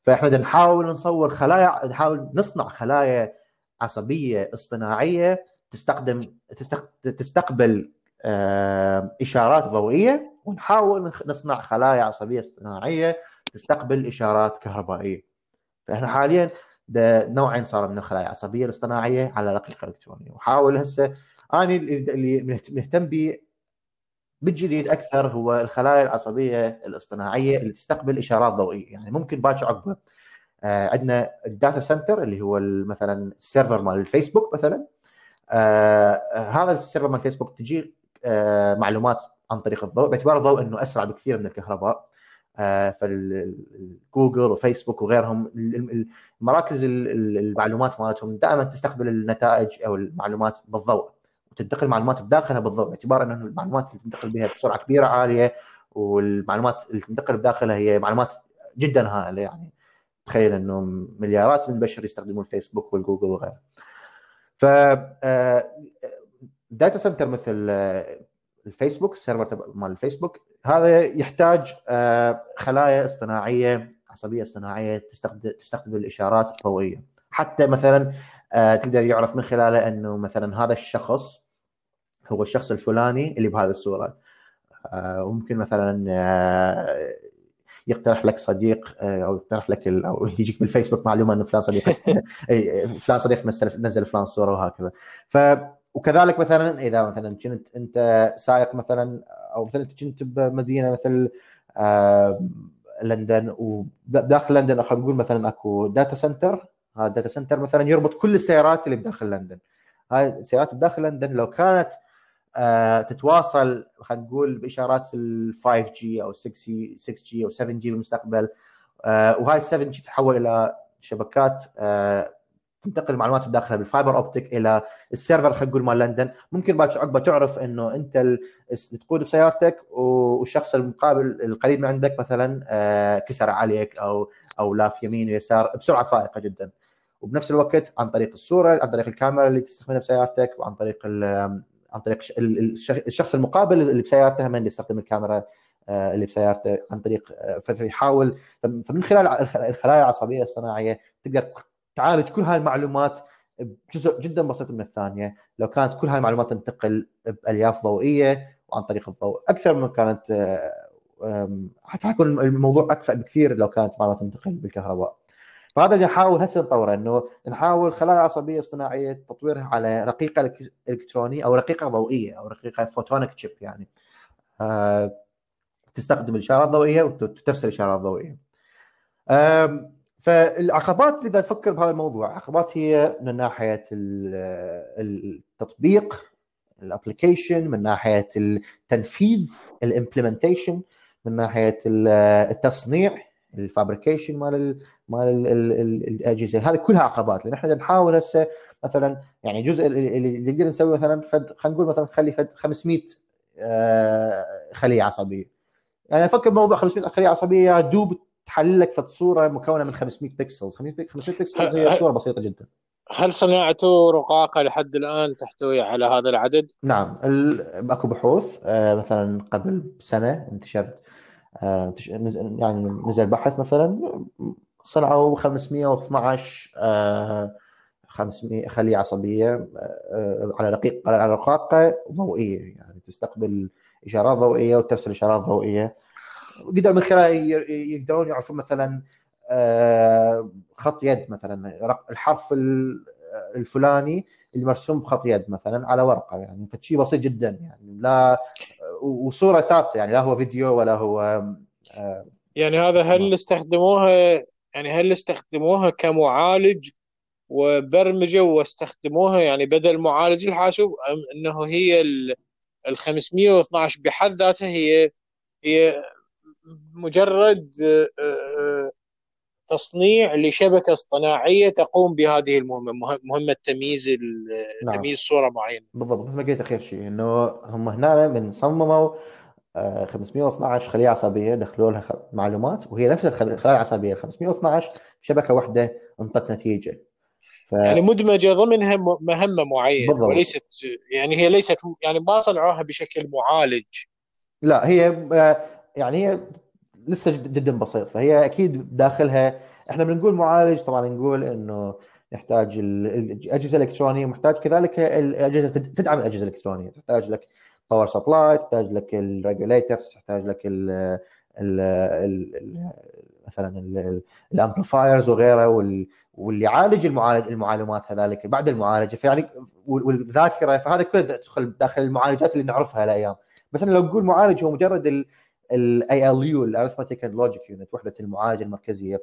فإحنا نحاول نصور خلايا نحاول نصنع خلايا عصبية اصطناعية تستخدم تستقبل آه، إشارات ضوئية ونحاول نصنع خلايا عصبية اصطناعية تستقبل إشارات كهربائية. فإحنا حاليا نوعين صار من الخلايا العصبيه الاصطناعية على رقيقه الكترونيه وحاول هسه أنا اللي مهتم به بالجديد أكثر هو الخلايا العصبية الاصطناعية اللي تستقبل إشارات ضوئية. يعني ممكن باكر عقبه آه عندنا ال data center اللي هو مثلا ال server مال الفيسبوك مثلا. آه هذا ال server مال الفيسبوك تجي آه معلومات عن طريق الضوء باعتبار الضوء إنه أسرع بكثير من الكهرباء. آه فالجوجل وفيسبوك وغيرهم مراكز المعلومات مالتهم دائما تستقبل النتائج أو المعلومات بالضوء. وتنتقل معلومات بداخلها بالضوء باعتبار إنه المعلومات اللي تنتقل بها بسرعة كبيرة عالية والمعلومات اللي تنتقل بداخلها هي معلومات جدا هائلة يعني. تخيل إنه مليارات من البشر يستخدمون الفيسبوك والجوجل وغيره ف data آه، center مثل آه، الفيسبوك ال server مال الفيسبوك هذا يحتاج آه، خلايا اصطناعية عصبية اصطناعية تستخدم تستخدم الإشارات الضوئيه حتى مثلا تقدر يعرف من خلاله إنه مثلا هذا الشخص هو الشخص الفلاني اللي بهذه الصورة. وممكن مثلا يقترح لك صديق آه، أو يقترح لك أو يجيك بالفيسبوك معلومة إنه فلان صديق فلان صديق نزل نزل فلان صورة وهكذا. ف وكذلك مثلا إذا مثلا كنت أنت سائق مثلا أو مثلا كنت بمدينة مثل لندن وداخل لندن خلينا نقول مثلا أكو data center هذا ال data center مثلا يربط كل السيارات اللي بداخل لندن. هاي السيارات بداخل لندن لو كانت آه، تتواصل خلينا نقول بإشارات ال 5 G أو 6 G 6 G أو 7 G بالمستقبل. آه، وهاي ال 7 G تتحول إلى شبكات آه، تنتقل المعلومات بداخلها بال fiber optic إلى ال server خلينا نقول مال لندن. ممكن بعد عقبة تعرف إنه أنت تقود بسيارتك والشخص المقابل القريب من عندك مثلا كسر عليك أو أو لاف يمين ويسار بسرعة فائقة جدا. وبنفس الوقت عن طريق الصورة عن طريق الكاميرا اللي تستخدمها بسيارتك وعن طريق عن طريق الشخص المقابل اللي بسيارته من يستخدم الكاميرا آه، اللي بسيارته عن طريق آه، فيحاول فمن خلال الخلايا العصبية الصناعية تقدر تعالج كل هاي المعلومات بجزء جدا بسيط من الثانية. لو كانت كل هاي المعلومات تنتقل بألياف ضوئية وعن طريق الضوء أكثر من كانت آه، حتكون الموضوع اكفأ بكثير لو كانت معلومات تنتقل بالكهرباء. فهذا اللي نحاول هسه نطوره إنه نحاول خلايا عصبية اصطناعيه تطويرها على رقيقة الكترونيه أو رقيقة ضوئية أو رقيقة photonic chip يعني آه تستخدم الإشارات الضوئية وترسل اشارات ضوئيه. آه فالعقبات اذا تفكر بهذا الموضوع عقبات هي من ناحية التطبيق ال application من ناحية التنفيذ ال implementation من ناحية التصنيع ال fabrication مال مال الأجهزة. هذه كلها عقبات. لأن إحنا نحاول هسه مثلا يعني جزء اللي نقدر نسوي مثلا فد خلينا نقول مثلا خلي فد 500 آه، خلية عصبية. يعني أفكر بموضوع 500 خلية عصبية دوب تحلل لك فد صورة مكونة من 500 بيكسل 500 بيكسل هي صورة بسيطة جدا. هل صناعته رقاقة لحد الآن تحتوي على هذا العدد؟ نعم. أكو بحوث آه، مثلا قبل سنة انتشر آه، يعني نزل بحث مثلا صنعوا 512 500 خلية عصبية آه، على رقيق على رقاقه ضوئية يعني تستقبل إشارات ضوئية وترسل إشارات ضوئية. قدروا من خلال يقدرون يعرفون مثلا آه، خط يد مثلا الحرف الفلاني المرسوم بخط يد مثلا على ورقة يعني فشيء بسيط جدا يعني لا وصورة ثابتة يعني لا هو فيديو ولا هو آه، يعني هذا هل استخدموها يعني هل استخدموها كمعالج وبرمجة واستخدموها يعني بدل معالج الحاسوب أم إنه هي ال 512 بحد ذاتها هي هي مجرد آه، آه، تصنيع لشبكة اصطناعية تقوم بهذه المهمه مهمة تمييز نعم. تمييز صورة معينة بالضبط مثل ما قلت اخر شيء إنه هم هنا من صمموا 512 خلية عصبيه دخلوا لها معلومات وهي نفس الخلايا العصبيه 512 شبكة واحدة أنطت نتيجة ف... يعني مدمجة ضمنها مهمة معينة بالضبط. وليست يعني هي ليست يعني ما صنعوها بشكل معالج لا هي آه، يعني هي لسه جدا بسيط. فهي أكيد داخلها إحنا بنقول معالج طبعا نقول إنه يحتاج الأجهزة الإلكترونية محتاج كذلك الأجهزة تدعم الأجهزة الإلكترونية. تحتاج لك power supply تحتاج لك ال regulators تحتاج لك ال ال ال مثلا ال amplifiers وغيره واللي يعالج المعالج المعلومات هذلك بعد المعالجة. فيعني والذاكرة فهذا كله تدخل داخل المعالجات اللي نعرفها الأيام بس أنا لو نقول معالج هو مجرد ال ALU ال arithmetic and logic unit وحدة المعالجه المركزية.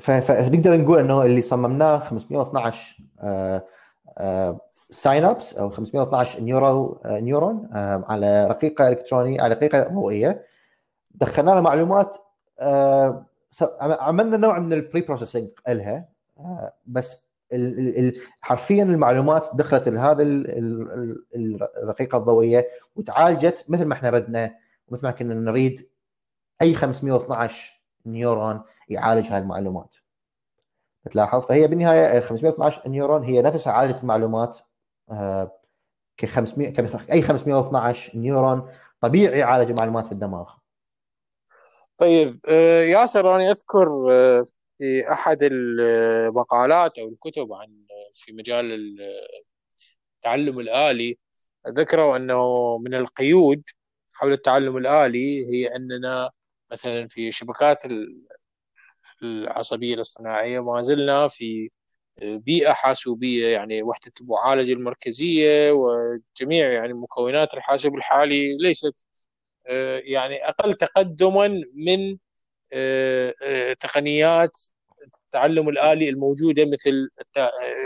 فنقدر نقول إنه اللي صممناه 512 synapse أو 512 neural neuron على رقيقة إلكترونية على رقيقة ضوئية. دخلنا لها معلومات عملنا نوع من ال pre-processing لها بس حرفيا المعلومات دخلت لهذا الرقيقة الضوئية وتعالجت مثل ما إحنا ردنا ومثل ما كنا نريد أي 512 neuron يعالج هاي المعلومات. تلاحظ فهي بالنهاية ال 512 نيورون هي نفسها عالجت المعلومات ك 500 أي 512 نيورون طبيعي يعالج المعلومات في الدماغ. طيب آه، ياسر أنا أذكر آه، في أحد المقالات أو الكتب عن في مجال التعلم الآلي ذكروا أنه من القيود حول التعلم الآلي هي أننا مثلا في شبكات العصبية الاصطناعية ما زلنا في بيئة حاسوبية يعني وحدة المعالجة المركزية وجميع يعني مكونات الحاسب الحالي ليست آه، يعني أقل تقدما من تقنيات التعلم الآلي الموجودة مثل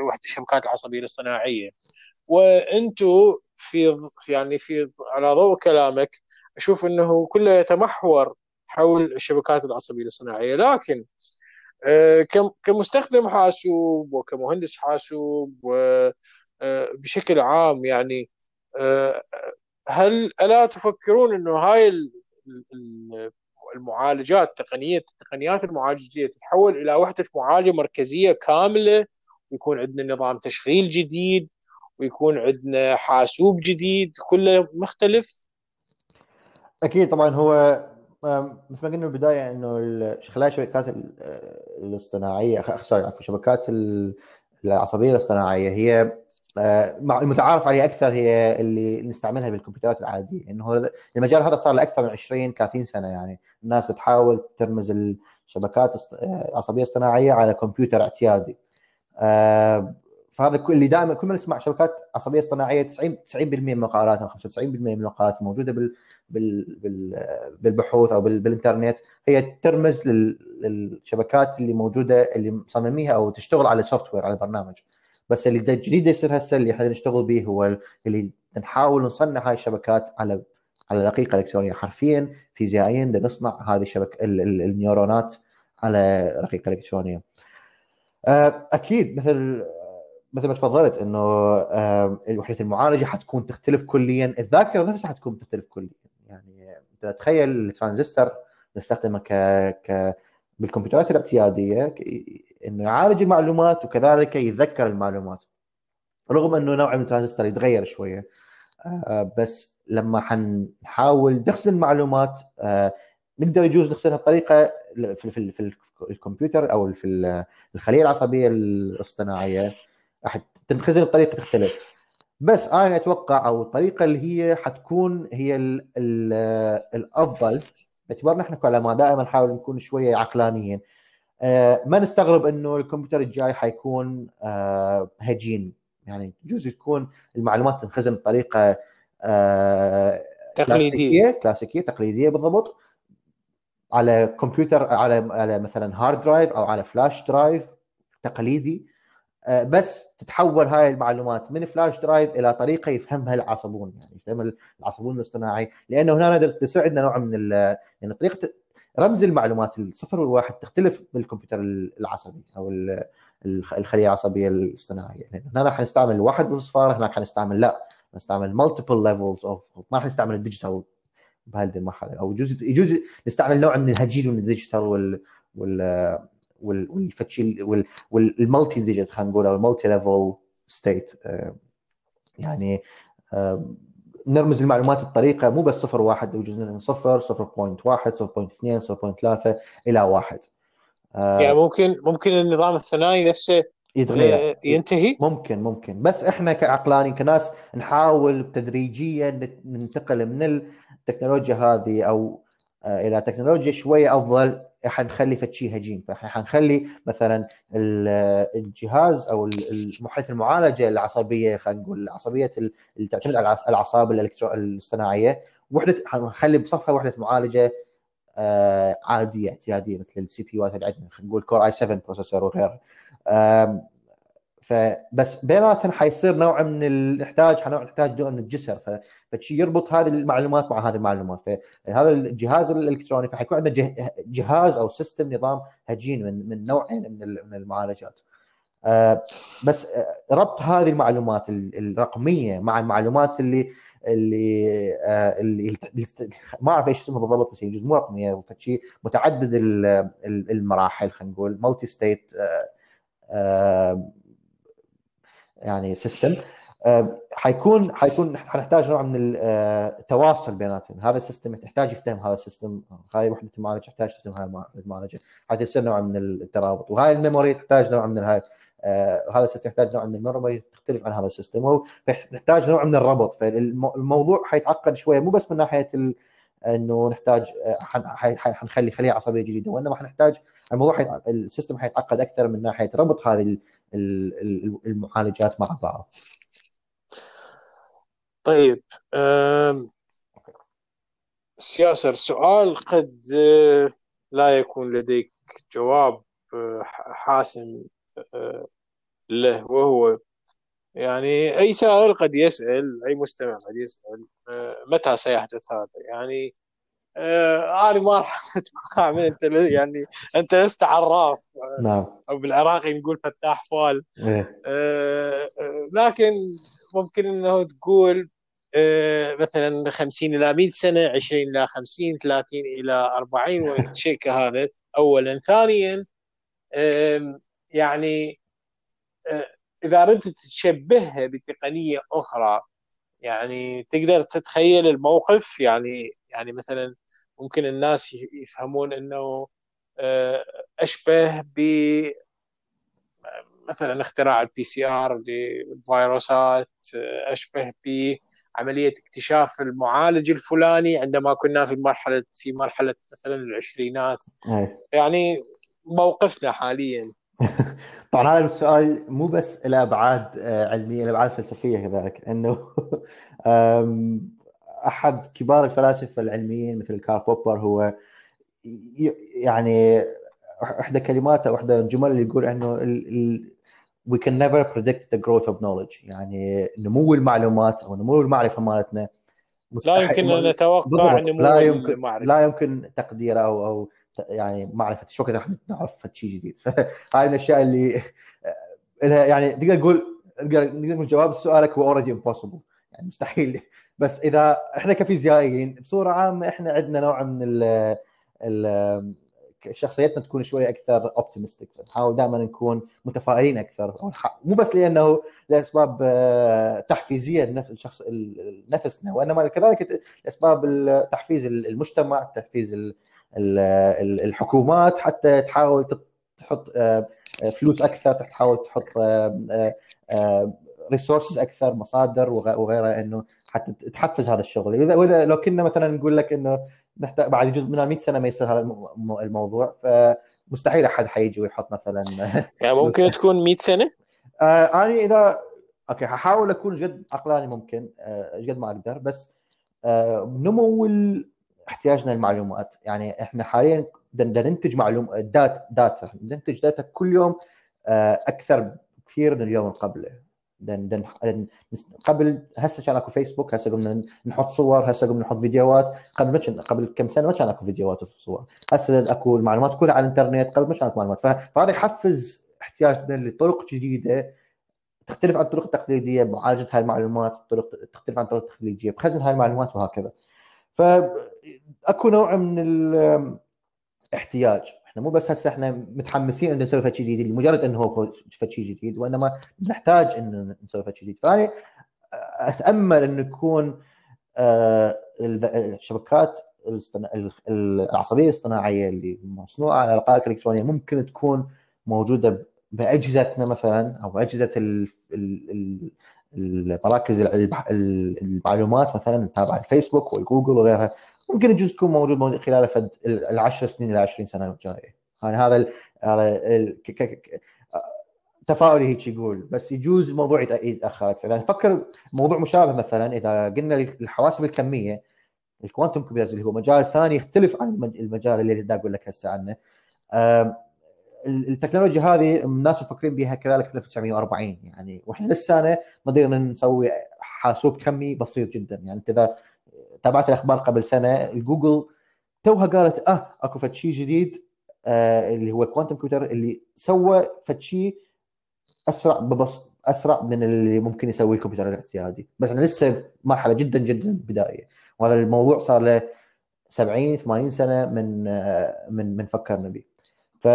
وحدة الشبكات العصبية الاصطناعية. وأنتم في يعني في على ضوء كلامك أشوف إنه كله يتمحور حول الشبكات العصبية الاصطناعية. لكن آه، كمستخدم حاسوب وكمهندس حاسوب وبشكل عام يعني هل ألا تفكرون إنه هاي المعالجات تقنيه التقنيات المعالجية تتحول إلى وحدة معالجة مركزية كاملة ويكون عندنا نظام تشغيل جديد ويكون عندنا حاسوب جديد كله مختلف. أكيد طبعا هو مثل ما قلنا بالبدايه إنه خلال الشبكات الاصطناعية سوري عفوا شبكات العصبية الاصطناعية هي آه، المتعارف عليه أكثر هي اللي نستعملها بالكمبيوترات العادية. إنه المجال هذا صار له أكثر من 20 30 سنة يعني. الناس تحاول ترمز الشبكات العصبيه الاصطناعيه على كمبيوتر اعتيادي. آه، فهذا كل اللي دائما كل ما نسمع شبكات عصبية اصطناعية 90 90% من مقالاتها 95% من المقالات الموجودة بالبحوث أو بالإنترنت هي ترمز للشبكات اللي موجودة اللي مصمميها أو تشتغل على software على برنامج. بس اللي الجديد يصير هسه اللي إحنا نشتغل به هو اللي نحاول نصنع هاي الشبكات على على رقيقة إلكترونية. حرفيا فيزيائيا نصنع هذه الشبكه ال neuronات على رقيقه إلكترونية. آه، أكيد مثل مثل ما تفضلت إنه وحده المعالجة حتكون تختلف كليا الذاكرة نفسها حتكون تختلف كليا. يعني انت تخيل الترانزستور نستخدمه ك ك بالكمبيوترات الاعتياديه إنه يعالج المعلومات وكذلك يتذكر المعلومات. رغم إنه نوع من الترانزستور يتغير شوية آه، بس لما حنحاول نخزن المعلومات آه، نقدر يجوز نخزنها بطريقة في, في, في الكمبيوتر أو في الخلية العصبية الاصطناعية راح تنخزن بطريقة تختلف. بس أنا أتوقع أو الطريقة اللي هي حتكون هي ال ال الأفضل باعتبارنا إحنا كعلماء دائما نحاول نكون شوية عقلانيين. آه، ما نستغرب إنه الكمبيوتر الجاي حيكون آه، هجين. يعني يجوز تكون المعلومات تنخزن بطريقة آه، تقليدية. كلاسيكية تقليدية بالضبط. على كمبيوتر على على مثلا hard drive أو على flash drive تقليدي. بس تتحول هاي المعلومات من flash drive إلى طريقة يفهمها العصبون يعني يفهم العصبون الاصطناعي. لأنه هنا يصير عندنا نوع من يعني طريقة رمز المعلومات الصفر والواحد تختلف بالكمبيوتر العصبي أو الخلية العصبية الاصطناعية. يعني هنا حنستعمل الواحد والاصفار هناك حنستعمل لا نستعمل multiple levels of ما حنستعمل ال digital بهذه المرحلة. أو يجوز يجوز نستعمل نوع من الهجين من ال digital وال وال والفتشي وال multi digit خلينا نقول أو ال multi level state يعني نرمز المعلومات بطريقه مو بس صفر واحد يجوز مثلا صفر صفر point واحد صفر point اثنين صفر point ثلاثة إلى واحد. آه، يعني ممكن ممكن النظام الثنائي نفسه يتغير. ينتهي؟ ممكن ممكن. بس إحنا كعقلانيين كناس نحاول تدريجيا ننتقل من التكنولوجيا هذه أو آه، إلى تكنولوجيا شوية أفضل حنخلي فد شي هجين. فحنخلي مثلا الجهاز أو محرك المعالجة العصبية خلينا نقول العصبيه اللي تعتمد على الأعصاب الاصطناعيه وحده حنخلي بصفها وحدة معالجة آه، عادية اعتيادية مثل ال CPU اللي عندنا خلينا نقول Core i7 processor وغيره فبس بيناتهم حيصير نوع من نحتاج نوع من الجسر. فشي يربط هذه المعلومات مع هذه المعلومات. فهذا الجهاز الإلكتروني فحيكون عنده جهاز أو سيستم نظام هجين من من نوعين من المعالجات. آه، بس آه، ربط هذه المعلومات الرقمية مع المعلومات اللي اللي آه، اللي ما أعرف إيش اسمها بالضبط بس يجوز مو رقمية فشي متعدد المراحل خلينا نقول multi state يعني system آه، حيكون حيكون حنحتاج نوع من التواصل بيناتهم هذا ال system تحتاج يفتهم هذا ال system هاي وحدة المعالجة تحتاج تفتهم هاي المعالجة حتى يصير نوع من الترابط. وهاي ال memory تحتاج نوع من هاي آه هذا ال system يحتاج نوع من ال memory تختلف عن هذا ال system وهو يحتاج نوع من الربط. فالموضوع حيتعقد شوية مو بس من ناحية ال... إنه نحتاج آه، حنخلي خليه عصبية جديدة. وإنما حنحتاج الموضوع حيت... السيستم حيتعقد أكثر من ناحية ربط هذه المعالجات مع بعض. طيب سياسر سؤال قد آه، لا يكون لديك جواب آه، حاسم آه، له وهو يعني أي سائل قد يسأل أي مستمع قد يسأل متى سيحدث هذا؟ يعني آه أنا ما راح أتوقع من أنت يعني أنت لست عراف نعم. أو بالعراقي نقول فتاح فال إيه. آه لكن ممكن إنه تقول آه مثلا 50 إلى 100 سنة 20 إلى 50 30 إلى 40 شيء كهذا اولا. ثانيا آه يعني آه إذا ردت تشبهها بتقنية أخرى يعني تقدر تتخيل الموقف يعني يعني مثلا ممكن الناس يفهمون إنه آه، أشبه ب مثلا اختراع ال PCR للفيروسات آه، أشبه بعملية اكتشاف المعالج الفلاني عندما كنا في مرحلة في مرحلة مثلا العشرينات. يعني موقفنا حاليا. طبعا هذا السؤال مو بس له أبعاد آه، علمية له أبعاد فلسفية كذلك إنه أحد كبار الفلاسفة العلميين مثل كارل بوبر هو يعني إحدى كلماته واحدى الجمل اللي يقول إنه we can never predict the growth of knowledge. يعني نمو المعلومات أو نمو المعرفة مالتنا لا يمكن أن نتوقع نمو لا يمكن المعرفة. لا يمكن تقديره أو أو يعني معرفة شو كذا نعرف شيء جديد. هاي الأشياء اللي لها يعني تقدر تقول تقدر نقول جواب سؤالك هو already impossible يعني مستحيل. بس إذا إحنا كفيزيائيين بصورة عامة إحنا عندنا نوع من ال ال شخصيتنا تكون شوي أكثر optimistic نحاول دائما نكون متفائلين أكثر مو بس لأنه لأسباب آه، تحفيزية الشخص نفسنا وإنما كذلك لأسباب تحفيز المجتمع تحفيز الحكومات حتى تحاول تحط آه، فلوس أكثر تحاول تحط resources آه، أكثر مصادر وغيرها إنه حتى تحفز هذا الشغل. اذا وإذا لو كنا مثلا نقول لك إنه نحتاج بعد جزء من 100 سنة ما يصير هذا الموضوع فمستحيل أحد حيجي ويحط مثلا يعني ممكن تكون 100 سنة؟ آه أنا اذا okay حاحاول أكون جد عقلاني ممكن آه قد ما أقدر بس آه نمو احتياجنا للمعلومات. يعني إحنا حاليا ننتج معلومات data data. ننتج data كل يوم آه أكثر كثير من اليوم اللي قبله. دن دن قبل هسه كان اكو فيسبوك هسه قمنا نحط صور هسه قمنا نحط فيديوهات. قبل ما قبل كم سنة ما كان اكو فيديوهات وصور هسه اكو المعلومات كلها على الإنترنت قبل ما كان اكو معلومات. فهذا يحفز احتياجنا لطرق جديدة تختلف عن الطرق التقليدية بمعالجه هاي المعلومات طرق تختلف عن الطرق التقليدية بخزن هاي المعلومات وهكذا. فاكو نوع من الاحتياج إحنا مو بس هسه إحنا متحمسين ان نسوي شيء جديد لمجرد إنه هو شيء جديد وإنما نحتاج ان نسوي شيء جديد. فأنا أتأمل إنه يكون آه، الشبكات العصبية الاصطناعيه اللي مصنوعة على الرقائق الالكترونيه ممكن تكون موجودة بأجهزتنا مثلا أو اجهزه المراكز المعلومات مثلا تابعة الفيسبوك والجوجل وغيرها. ممكن يجوز تكون موجود خلال فد العشر سنين إلى 20 سنة الجايه يعني هذا هذا تفاؤلي هيك يقول. بس يجوز الموضوع يتاخر أكثر يعني فكر موضوع مشابه مثلا إذا قلنا الحواسب الكمية الكوانتم كمبيوترز اللي هو مجال ثاني يختلف عن المجال اللي دا أقول لك هسه عنه. التكنولوجيا هذه الناس مفكرين بها كذلك 1940 يعني وإحنا لسه ما قدرنا نسوي حاسوب كمي بسيط جدا. يعني إنت إذا تابعت الأخبار قبل سنة جوجل توها قالت آه أكو فد شيء جديد آه اللي هو الكوانتم كمبيوتر اللي سوى فد شيء أسرع ببص أسرع من اللي ممكن يسويه الكمبيوتر الاعتيادي. بس إحنا لسه مرحلة جدا جدا بدائيه وهذا الموضوع صار له 70 80 سنة من آه من من فكرنا به ف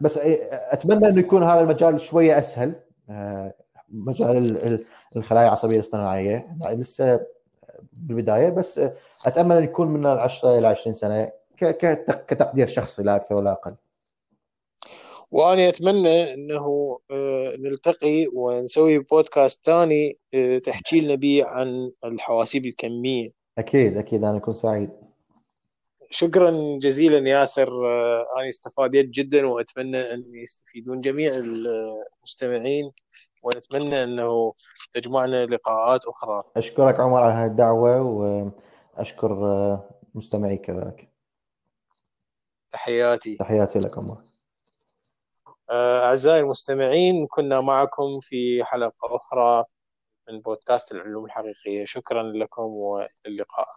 بس أتمنى إنه يكون هذا المجال شوية أسهل آه مجال الخلايا العصبية الاصطناعية. لسه بالبداية بس أتأمل أن يكون من 10 إلى 20 سنة كتقدير شخصي لا أكثر ولا أقل. وأنا أتمنى أنه آه، نلتقي ونسوي بودكاست ثاني آه، تحكي لنا به عن الحواسيب الكمية. أكيد أكيد أنا أكون سعيد. شكرا جزيلا ياسر آه، أنا استفادت جدا وأتمنى أن يستفيدون جميع المستمعين ونتمنى أنه تجمعنا لقاءات أخرى. أشكرك عمر على هذه الدعوة وأشكر مستمعي كذلك. تحياتي. تحياتي لك عمر. آه، أعزائي المستمعين كنا معكم في حلقة أخرى من بودكاست العلوم الحقيقية. شكرا لكم وإلى اللقاء.